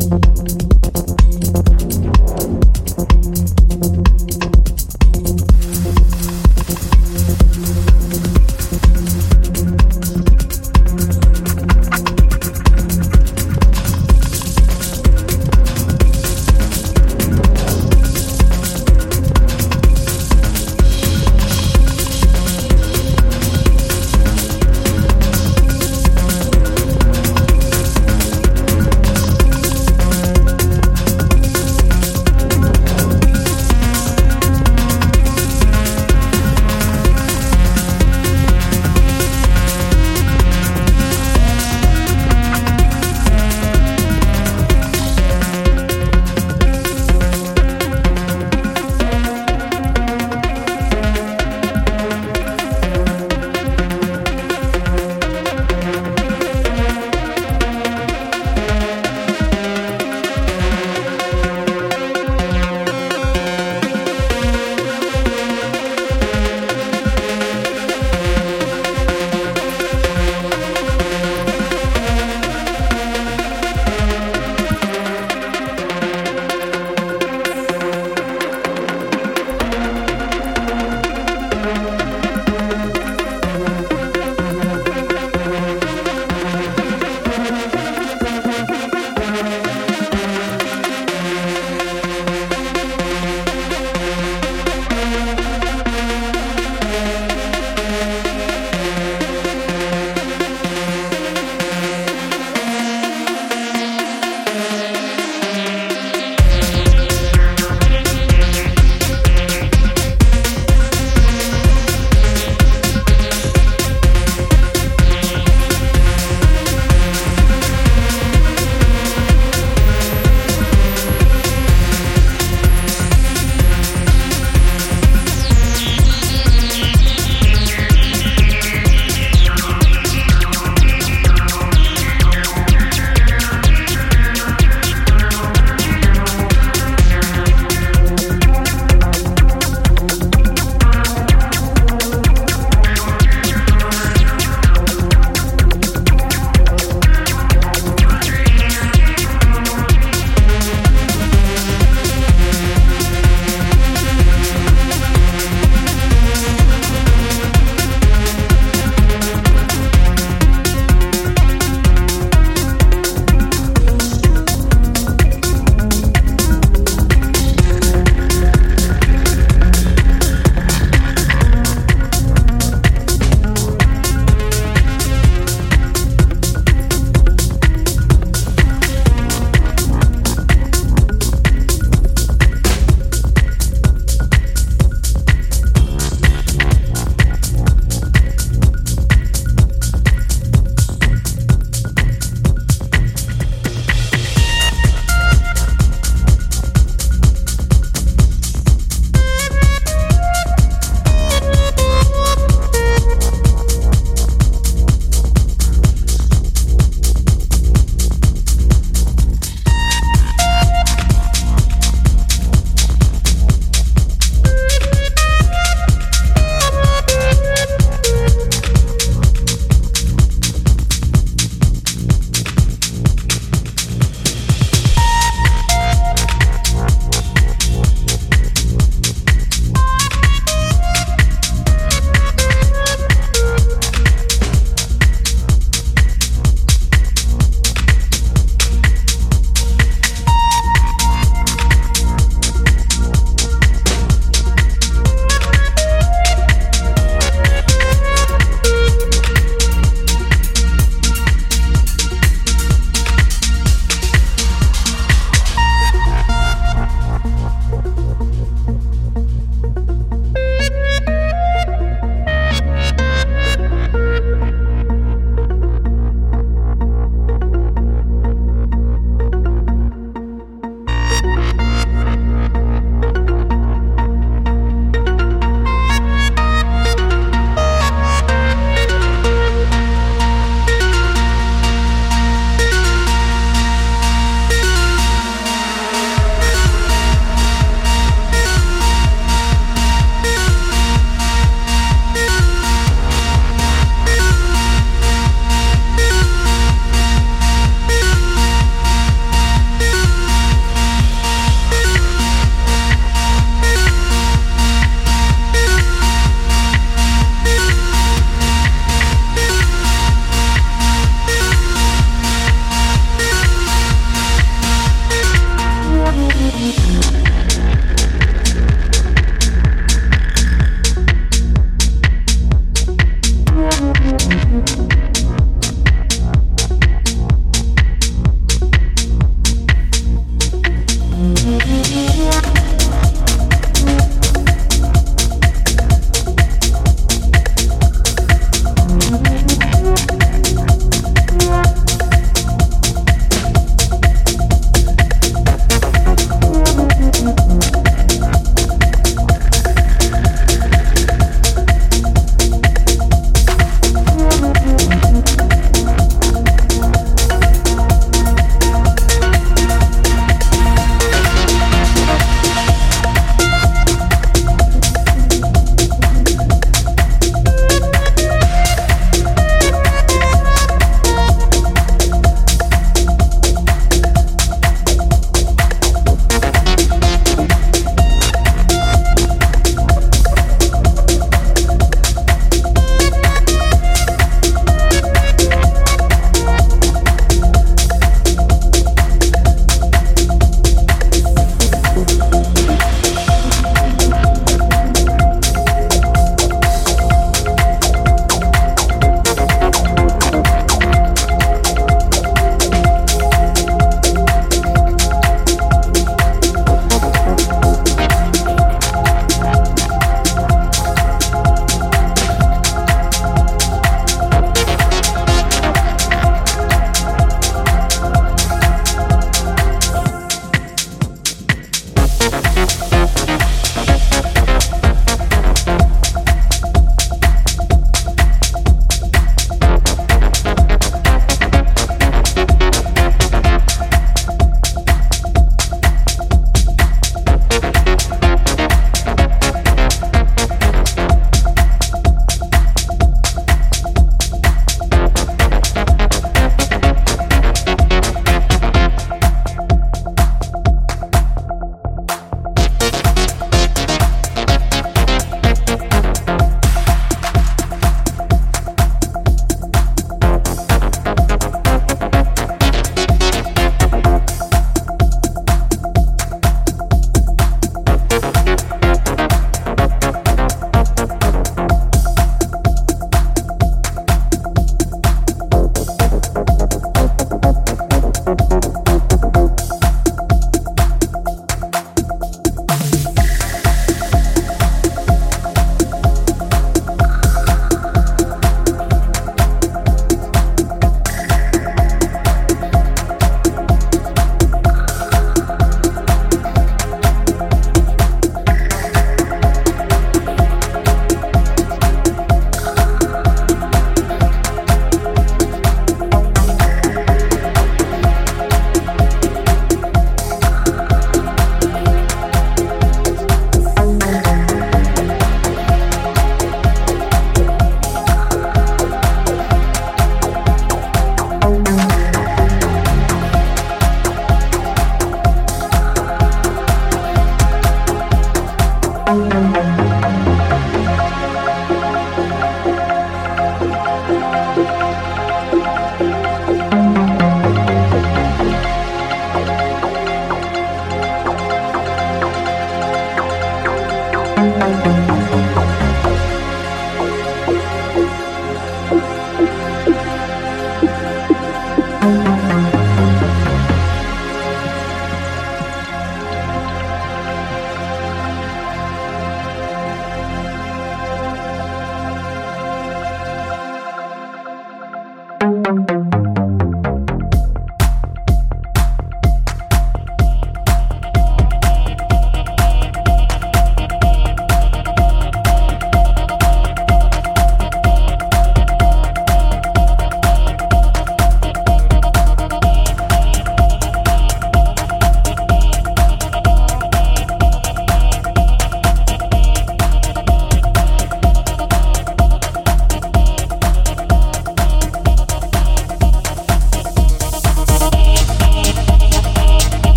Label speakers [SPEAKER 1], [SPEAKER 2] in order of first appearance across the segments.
[SPEAKER 1] thank you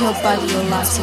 [SPEAKER 1] your body, your life.